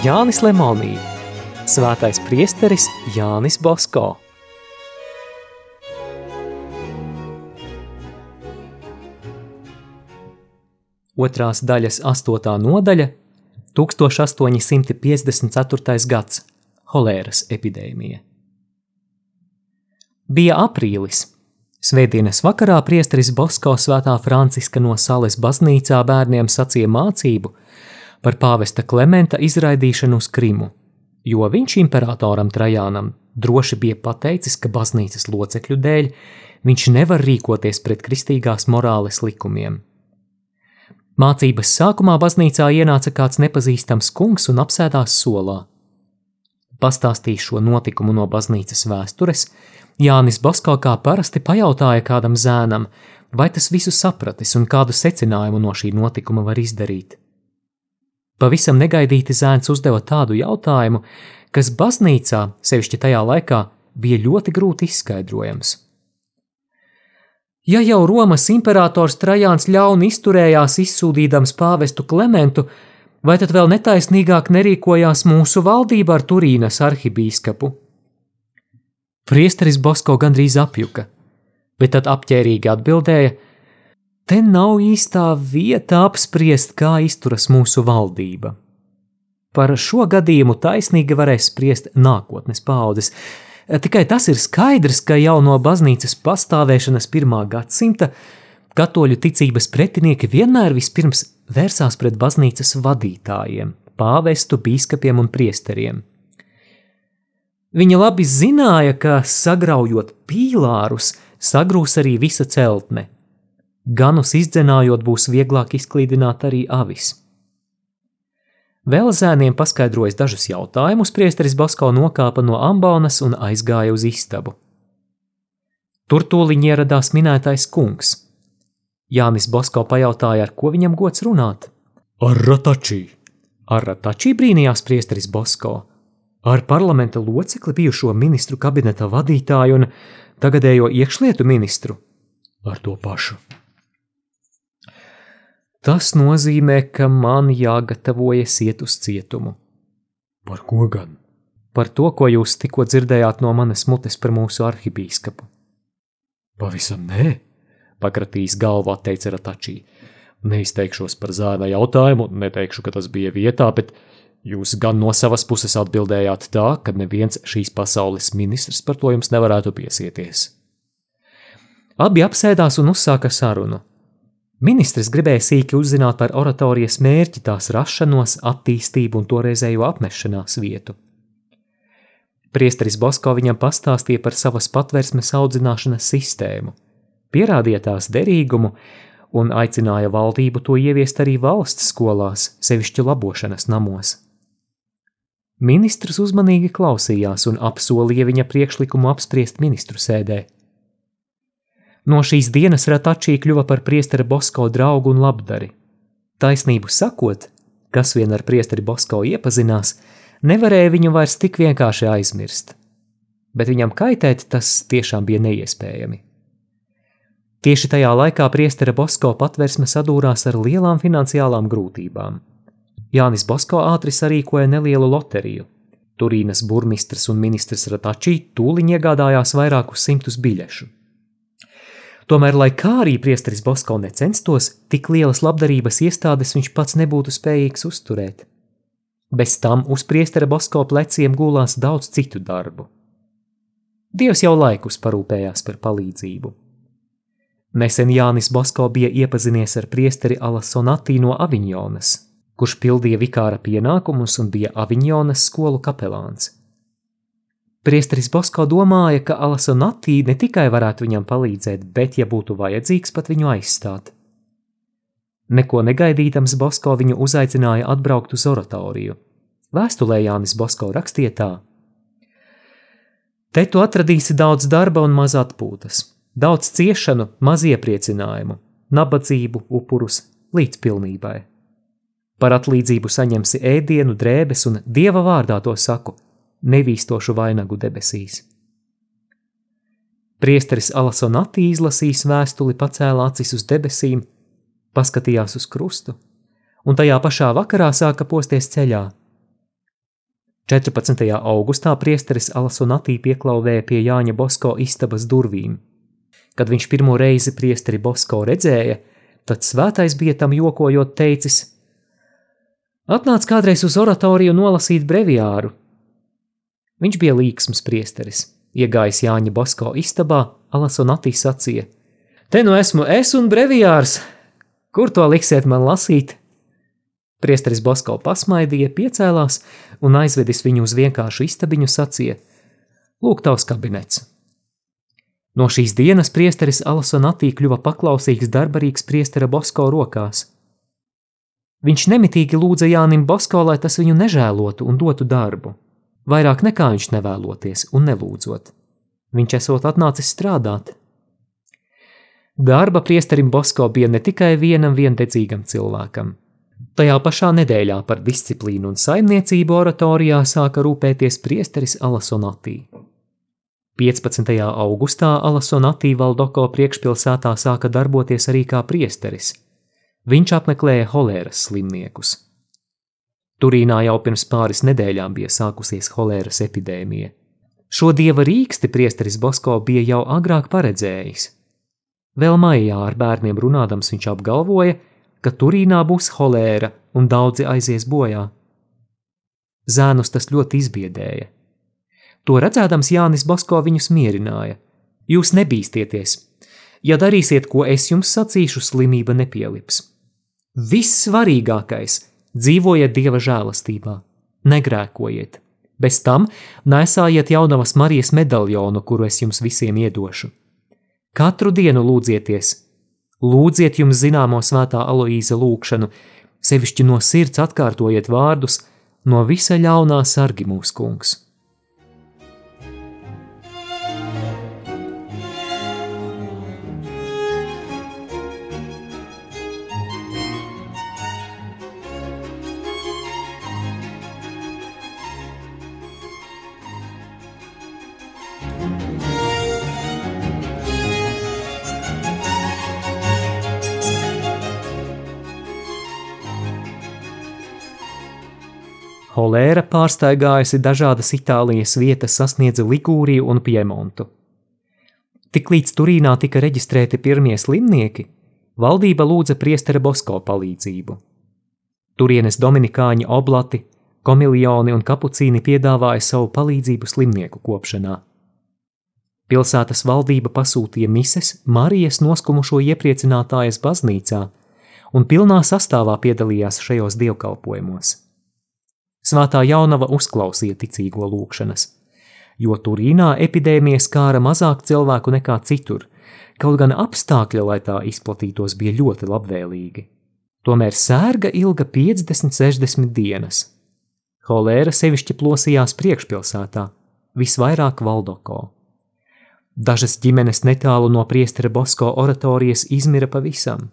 Jānis Lemonī, Svētais priesteris Jānis Bosko. Otrās daļas astotā nodaļa 1854. gads – holēras epidēmija. Bija aprīlis. Svētdienas vakarā priesteris Bosko svētā Franciska no Sales baznīcā bērniem sacīja mācību par pāvesta Klementa izraidīšanu uz Krimu, jo viņš imperatoram Trajānam droši bija pateicis, ka baznīcas locekļu dēļ viņš nevar rīkoties pret kristīgās morāles likumiem. Mācības sākumā baznīcā ienāca kāds nepazīstams kungs un apsēdās solā. Pastāstīja šo notikumu no baznīcas vēstures, Jānis Basko kā parasti pajautāja kādam zēnam, vai tas visu sapratis un kādu secinājumu no šī notikuma var izdarīt. Pavisam negaidīti zēns uzdeva tādu jautājumu, kas baznīcā, sevišķi tajā laikā, bija ļoti grūti izskaidrojams. Ja jau Romas imperators Trajāns ļauni izturējās izsūdīdams pāvestu Klementu, vai tad vēl netaisnīgāk nerīkojās mūsu valdība ar Turīnas arhibīskapu? Priesteris Bosko gandrīz apjuka, bet tad apģērīgi atbildēja: Te nav īstā vieta apspriest, kā izturas mūsu valdība. Par šo gadījumu taisnīgi varēs spriest nākotnes paudzes. Tikai tas ir skaidrs, ka jau no baznīcas pastāvēšanas pirmā gadsimta katoļu ticības pretinieki vienmēr vispirms vērsās pret baznīcas vadītājiem, pāvestu, biskupiem un priesteriem. Viņa labi zināja, ka sagraujot pīlārus, sagrūs arī visa celtne. Ganus izdzenājot, būs vieglāk izklīdināt arī avis. Vēl zēniem paskaidrojis dažus jautājumus, priesteris Basko nokāpa no ambonas un aizgāja uz istabu. Tur tūliņ ieradās minētais kungs. Jānis Basko pajautāja, ar ko viņam gods runāt. Ar ratačī. Ar ratačī brīnījās priesteris Basko ar parlamenta locekli bijušo ministru kabineta vadītāju un tagadējo iekšlietu ministru? Ar to pašu. Tas nozīmē, ka man jāgatavojas iet uz cietumu. Par ko gan? Par to, ko jūs tikko dzirdējāt no manas mutes par mūsu arhibīskapu. Pavisam nē, pakratījis galvā, teica Ratačī. Neizteikšos par zēna jautājumu, neteikšu, ka tas bija vietā, bet Jūs gan no savas puses atbildējāt tā, ka neviens šīs pasaules ministrs par to jums nevarētu piesieties. Abi apsēdās un uzsāka sarunu. Ministrs gribēja sīki uzzināt par oratorijas mērķi, tās rašanos, attīstību un toreizējo apmešanās vietu. Priesteris Bosko viņam pastāstīja par savas patversmes audzināšanas sistēmu, pierādīja tās derīgumu un aicināja valdību to ieviest arī valsts skolās, sevišķi labošanas namos. Ministrs uzmanīgi klausījās un apsolīja viņa priekšlikumu apspriest ministru sēdē. No šīs dienas Ratačī kļuva par priestera Bosko draugu un labdari. Taisnību sakot, kas vien ar priesteri Bosko iepazinās, nevarēja viņu vairs tik vienkārši aizmirst. Bet viņam kaitēt tas tiešām bija neiespējami. Tieši tajā laikā priestera Bosko patversme sadūrās ar lielām finansiālām grūtībām. Jānis Bosko ātri sarīkoja nelielu loteriju. Turīnas burmistrs un ministrs Ratačī tūliņ iegādājās vairākus simtus biļešu. Tomēr, lai kā arī priesteris Bosko necenstos, tik lielas labdarības iestādes viņš pats nebūtu spējīgs uzturēt. Bez tam uz priestera Bosko pleciem gulās daudz citu darbu. Dievs jau laikus parūpējās par palīdzību. Nesen Jānis Bosko bija iepazinies ar priesteri Alasonatī no Aviņonas, kurš pildīja vikāra pienākumus un bija Aviņonas skolu kapelāns. Priesteris Bosko domāja, ka Alasonatī ne tikai varētu viņam palīdzēt, bet, ja būtu vajadzīgs, pat viņu aizstāt. Neko negaidītams Bosko viņu uzaicināja atbraukt uz oratoriju. Vēstulē Jānis Bosko rakstīja tā: Te tu atradīsi daudz darba un maz atpūtas, daudz ciešanu, maz iepriecinājumu, nabadzību, upurus līdz pilnībai. Par atlīdzību saņemsi ēdienu, drēbes un dieva vārdā to saku - nevīstošu vainagu debesīs. Priesteris Alasonati izlasījis vēstuli, pacēla acis uz debesīm, paskatījās uz krustu, un tajā pašā vakarā sāka posties ceļā. 14. augustā priesteris Alasonatī pieklauvēja pie Jāņa Bosko istabas durvīm. Kad viņš pirmo reizi priesteri Bosko redzēja, tad svētais bija tam jokojot teicis: Atnāc kādreiz uz oratoriju nolasīt breviāru. Viņš bija līksms priesteris. Iegājis Jāņa Bosko istabā, Alasonatī sacīja: Te nu esmu es un breviārs! Kur to liksiet man lasīt? Priesteris Bosko pasmaidīja, piecēlās un aizvedis viņu uz vienkāršu istabiņu sacīja: Lūk, tavs kabinets! No šīs dienas priesteris Alasonatī kļuva paklausīgs darbarīgs priestera Bosko rokās. Viņš nemitīgi lūdza Jānim Bosko, lai tas viņu nežēlotu un dotu darbu, vairāk nekā viņš nevēloties un nelūdzot. Viņš esot atnācis strādāt. Darba priesterim Bosko bija ne tikai vienam viendedzīgam cilvēkam, Tajā pašā nedēļā par disciplīnu un saimniecību oratorijā sāka rūpēties priesteris Alasonatī. 15. augustā Alasonatī Valdoko priekšpilsētā sāka darboties arī kā priesteris. Viņš apmeklēja holēras slimniekus. Turīnā jau pirms pāris nedēļām bija sākusies holēras epidēmija. Šo dieva rīksti priesteris Bosko bija jau agrāk paredzējis. Vēl maijā ar bērniem runādams viņš apgalvoja, ka Turīnā būs holēra un daudzi aizies bojā. Zēnus tas ļoti izbiedēja. To redzēdams Jānis Basko viņus mierināja: Jūs nebīsties! Ja darīsiet, ko es jums sacīšu, slimība nepielips. Viss svarīgākais - dzīvojiet dieva žēlastībā, negrēkojiet. Bez tam nesājiet jaunavas Marijas medaļonu, kuru es jums visiem iedošu. Katru dienu lūdzieties, Lūdziet jums zināmo svētā Aloīza lūgšanu, sevišķi no sirds atkārtojiet vārdus: No visa ļaunā sargi mūsu kungs! Holēra pārstaigājusi dažādas Itālijas vietas, sasniedza Ligūriju un Piemontu. Tiklīdz Turīnā tika reģistrēti pirmie slimnieki, valdība lūdza priestera Bosko palīdzību. Turienes dominikāņi oblati, komiljoni un kapucīni piedāvāja savu palīdzību slimnieku kopšanā. Pilsētas valdība pasūtīja mises Marijas noskumušo iepriecinātājas baznīcā un pilnā sastāvā piedalījās šajos dievkalpojumos. Svētā jaunava uzklausīja ticīgo lūgšanas, jo Turīnā epidēmija skāra mazāk cilvēku nekā citur, kaut gan apstākļi, lai tā izplatītos, bija ļoti labvēlīgi. Tomēr sērga ilga 50-60 dienas. Holēra sevišķi plosījās priekšpilsētā, visvairāk Valdoko. Dažas ģimenes netālu no priestera Bosko oratorijas izmira pavisam.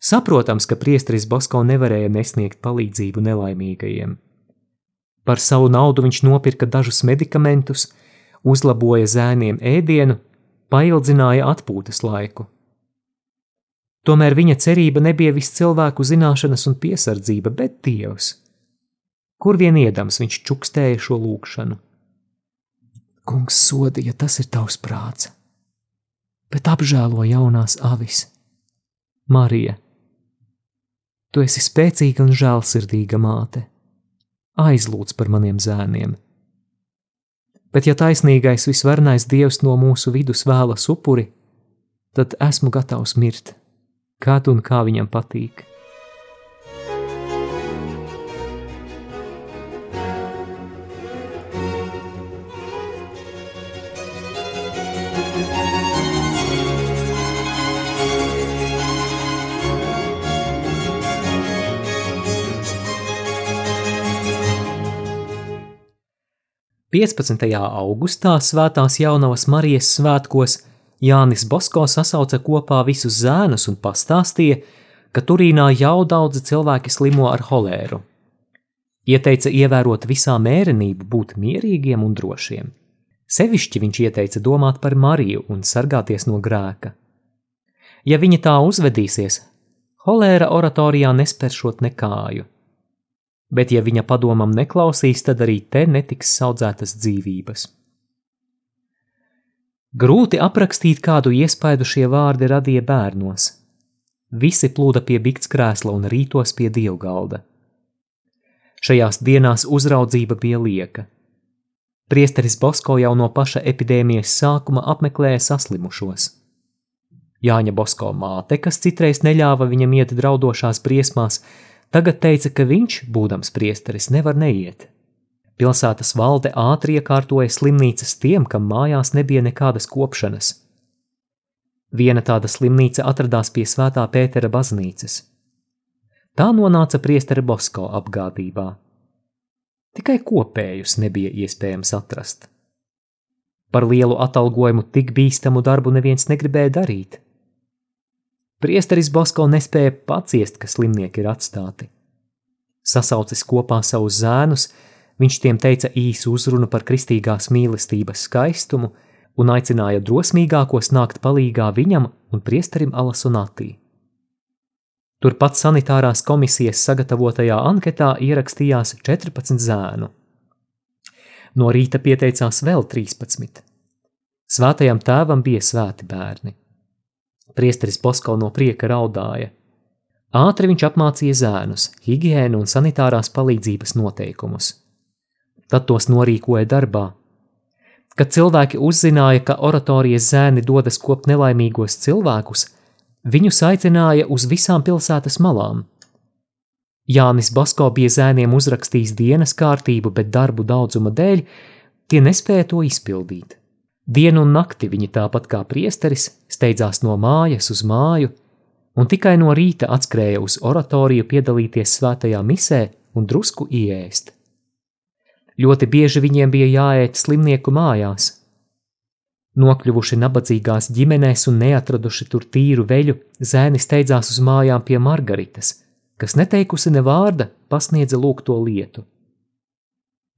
Saprotams, ka priesteris Bosko nevarēja nesniegt palīdzību nelaimīgajiem. Par savu naudu viņš nopirka dažus medikamentus, uzlaboja zēniem ēdienu, paildzināja atpūtas laiku. Tomēr viņa cerība nebija viss cilvēku zināšanas un piesardzība, bet Dievs. Kur vien iedams viņš čukstēja šo lūgšanu. Kungs sodi, ja tas ir tavs prāts, bet apžēlo jaunās avis. Marija, Tu esi spēcīga un žēlsirdīga māte. Aizlūdz par maniem zēniem. Bet, ja taisnīgais visvarnais dievs no mūsu vidus vēlas upuri, tad esmu gatavs mirt, kad un kā viņam patīk. 15. augustā Svētās Jaunavas Marijas svētkos Jānis Bosko sasauca kopā visus zēnus un pastāstīja, ka Turīnā jau daudzi cilvēki slimo ar holēru. Ieteica ievērot visā mērenību, būt mierīgiem un drošiem. Sevišķi viņš ieteica domāt par Mariju un sargāties no grēka. Ja viņa tā uzvedīsies, holēra oratorijā nespēršot nekāju. Bet ja viņa padomam neklausīs, tad arī te netiks audzētas dzīvības. Grūti aprakstīt, kādu iespaidu šie vārdi radīja bērnos. Visi plūda pie bikts krēsla un rītos pie dievgalda. Šajās dienās uzraudzība bija lieka. Priesteris Bosko jau no paša epidēmijas sākuma apmeklēja saslimušos. Jāņa Bosko māte, kas citreiz neļāva viņam iet draudošās briesmās, tagad teica, ka viņš, būdams priesteris, nevar neiet. Pilsētas valde ātri iekārtoja slimnīcas tiem, kam mājās nebija nekādas kopšanas. Viena tāda slimnīca atradās pie Svētā Pētera baznīcas. Tā nonāca priestera Bosko apgādībā. Tikai kopējus nebija iespējams atrast. Par lielu atalgojumu tik bīstamu darbu neviens negribēja darīt. Priesteris Bosko nespēja paciest, ka slimnieki ir atstāti. Sasaucis kopā savus zēnus, Viņš tiem teica īsu uzrunu par kristīgās mīlestības skaistumu un aicināja drosmīgākos nākt palīgā viņam un priesterim Alasonatī. Turpat sanitārās komisijas sagatavotajā anketā ierakstījās 14 zēnu. No rīta pieteicās vēl 13. Svētajam tēvam bija svēti bērni. Priesteris Bosko no prieka raudāja. Ātri viņš apmācīja zēnus, higiēnu un sanitārās palīdzības noteikumus tad tos norīkoja darbā. Kad cilvēki uzzināja, ka oratorijas zēni dodas kopt nelaimīgos cilvēkus, viņus aicināja uz visām pilsētas malām. Jānis Basko bija zēniem uzrakstījis dienas kārtību, bet darbu daudzuma dēļ tie nespēja to izpildīt. Dienu un nakti viņi tāpat kā priesteris steidzās no mājas uz māju, un tikai no rīta atskrēja uz oratoriju piedalīties svētajā misē un drusku iēst. Ļoti bieži viņiem bija jāiet slimnieku mājās. Nokļuvuši nabadzīgās ģimenēs un neatraduši tur tīru veļu, zēni steidzās uz mājām pie Margaritas, kas neteikusi ne vārda, pasniedza lūgto lietu.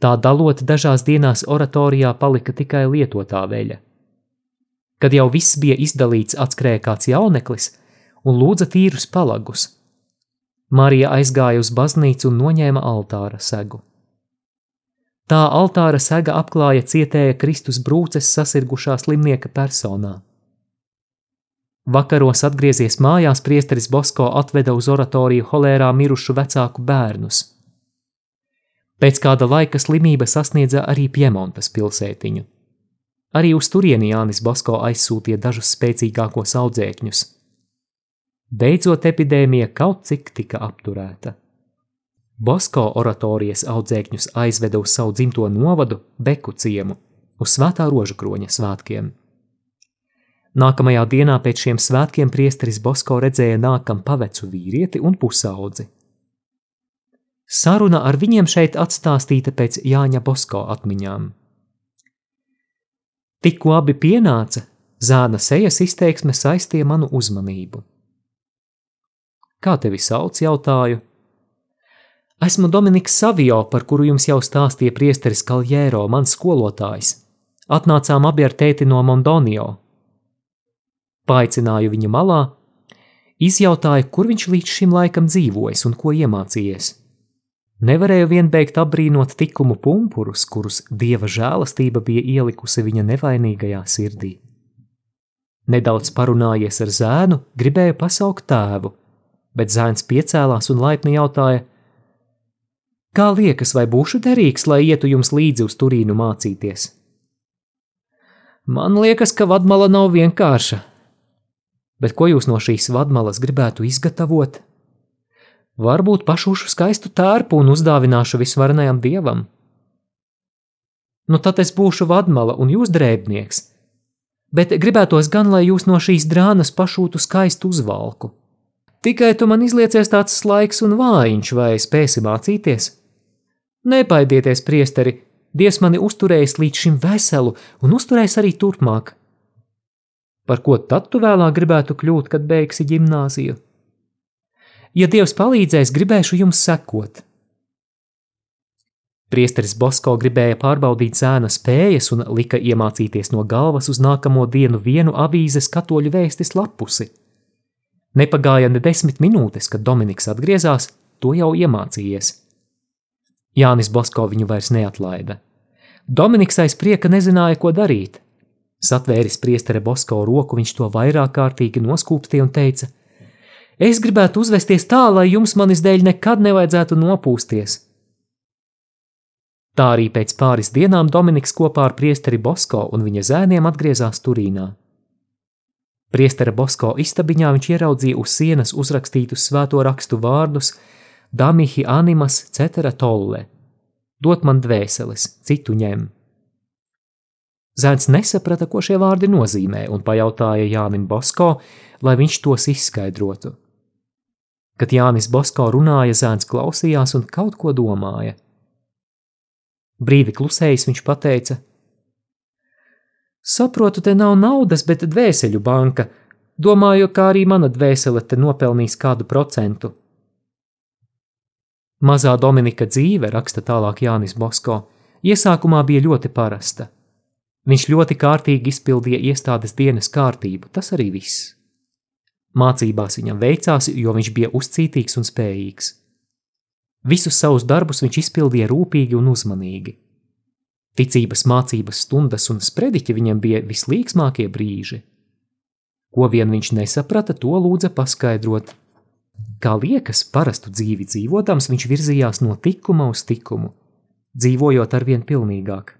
Tā dalot dažās dienās oratorijā palika tikai lietotā veļa. Kad jau viss bija izdalīts, atskrēja kāds jauneklis un lūdza tīrus palagus. Marija aizgāja uz baznīcu un noņēma altāra segu. Tā altāra sega apklāja cietēja Kristus brūces sasirgušā slimnieka personā. Vakaros atgriezies mājās, priesteris Bosko atveda uz oratoriju holērā mirušu vecāku bērnus. Pēc kāda laika slimība sasniedza arī Piemontas pilsētiņu. Arī uz turieni Jānis Bosko aizsūtīja dažus spēcīgākos audzēkņus. Beidzot, epidēmija kaut cik tika apturēta. Bosko oratorijas audzēkņus aizveda uz savu dzimto novadu, Beku ciemu, uz Svētā roža kroņa svētkiem. Nākamajā dienā pēc šiem svētkiem priesteris Bosko redzēja nākam pavecu vīrieti un pusaudzi. Saruna ar viņiem šeit atstāstīta pēc Jāņa Bosko atmiņām. Tikko abi pienāca, zāna sejas izteiksme saistīja manu uzmanību. Kā tevi sauc, jautāju? Esmu Dominiks Savio, par kuru jums jau stāstīja priesteris Kaljēro, mans skolotājs. Atnācām abi ar tēti no Mondonio. Paaicināju viņu malā, izjautāju, kur viņš līdz šim laikam dzīvojis un ko iemācījies. Nevarēju vien beigt apbrīnot tikumu pumpurus, kurus dieva žēlastība bija ielikusi viņa nevainīgajā sirdī. Nedaudz parunājies ar zēnu, gribēju pasaukt tēvu, bet zēns piecēlās un laipni jautāja: Kā liekas, vai būšu derīgs, lai ietu jums līdzi uz Turīnu mācīties? Man liekas, ka vadmala nav vienkārša. Bet ko jūs no šīs vadmalas gribētu izgatavot? Varbūt pašūšu skaistu tērpu un uzdāvināšu visvarenajam dievam. Nu tad es būšu vadmala un jūs drēbnieks, bet gribētos gan, lai jūs no šīs drānas pašūtu skaistu uzvalku. Tikai tu man izliecies tāds laiks un vājiņš, vai spēsi mācīties? Nebaidieties, priesteri, Dievs mani uzturējis līdz šim veselu un uzturēs arī turpmāk. Par ko tad tu vēlāk gribētu kļūt, kad beigsi gimnāziju? Ja Dievs palīdzēs, gribēšu jums sekot. Priesteris Bosko gribēja pārbaudīt zēna spējas un lika iemācīties no galvas uz nākamo dienu vienu avīzes katoļu vēstis lapusi. Nepagāja ne desmit minūtes, kad Dominiks atgriezās, to jau iemācījies. Jānis Bosko viņu vairs neatlaida. Dominiks aiz prieka nezināja, ko darīt. Satvēris priestere Bosko roku, viņš to vairāk kārtīgi noskūpstīja un teica: Es gribētu uzvesties tā, lai jums manis dēļ nekad nevajadzētu nopūsties. Tā arī pēc pāris dienām Dominiks kopā ar priesteri Bosko un viņa zēniem atgriezās Turīnā. Priestera Bosko istabiņā viņš ieraudzīja uz sienas uzrakstītus svēto rakstu vārdus Damihi animas cetera tolle. Dot man dvēseles, citu ņem. Zēns nesaprata, ko šie vārdi nozīmē, un pajautāja Jānim Bosko, lai viņš tos izskaidrotu. Kad Jānis Bosko runāja, zēns klausījās un kaut ko domāja. Brīdi klusējis viņš teica: Saprotu, te nav naudas, bet dvēseļu banka. Domāju, ka arī mana dvēsele te nopelnīs kādu procentu. Mazā Dominika dzīve, raksta tālāk Jānis Bosko, iesākumā bija ļoti parasta. Viņš ļoti kārtīgi izpildīja iestādes dienas kārtību, tas arī viss. Mācībās viņam veicās, jo viņš bija uzcītīgs un spējīgs. Visus savus darbus viņš izpildīja rūpīgi un uzmanīgi. Ticības mācības stundas un sprediķi viņam bija vislīgsmākie brīži. Ko vien viņš nesaprata, to lūdza paskaidrot. Kā liekas, parastu dzīvi dzīvotams, viņš virzījās no tikuma uz tikumu, dzīvojot arvien pilnīgāk.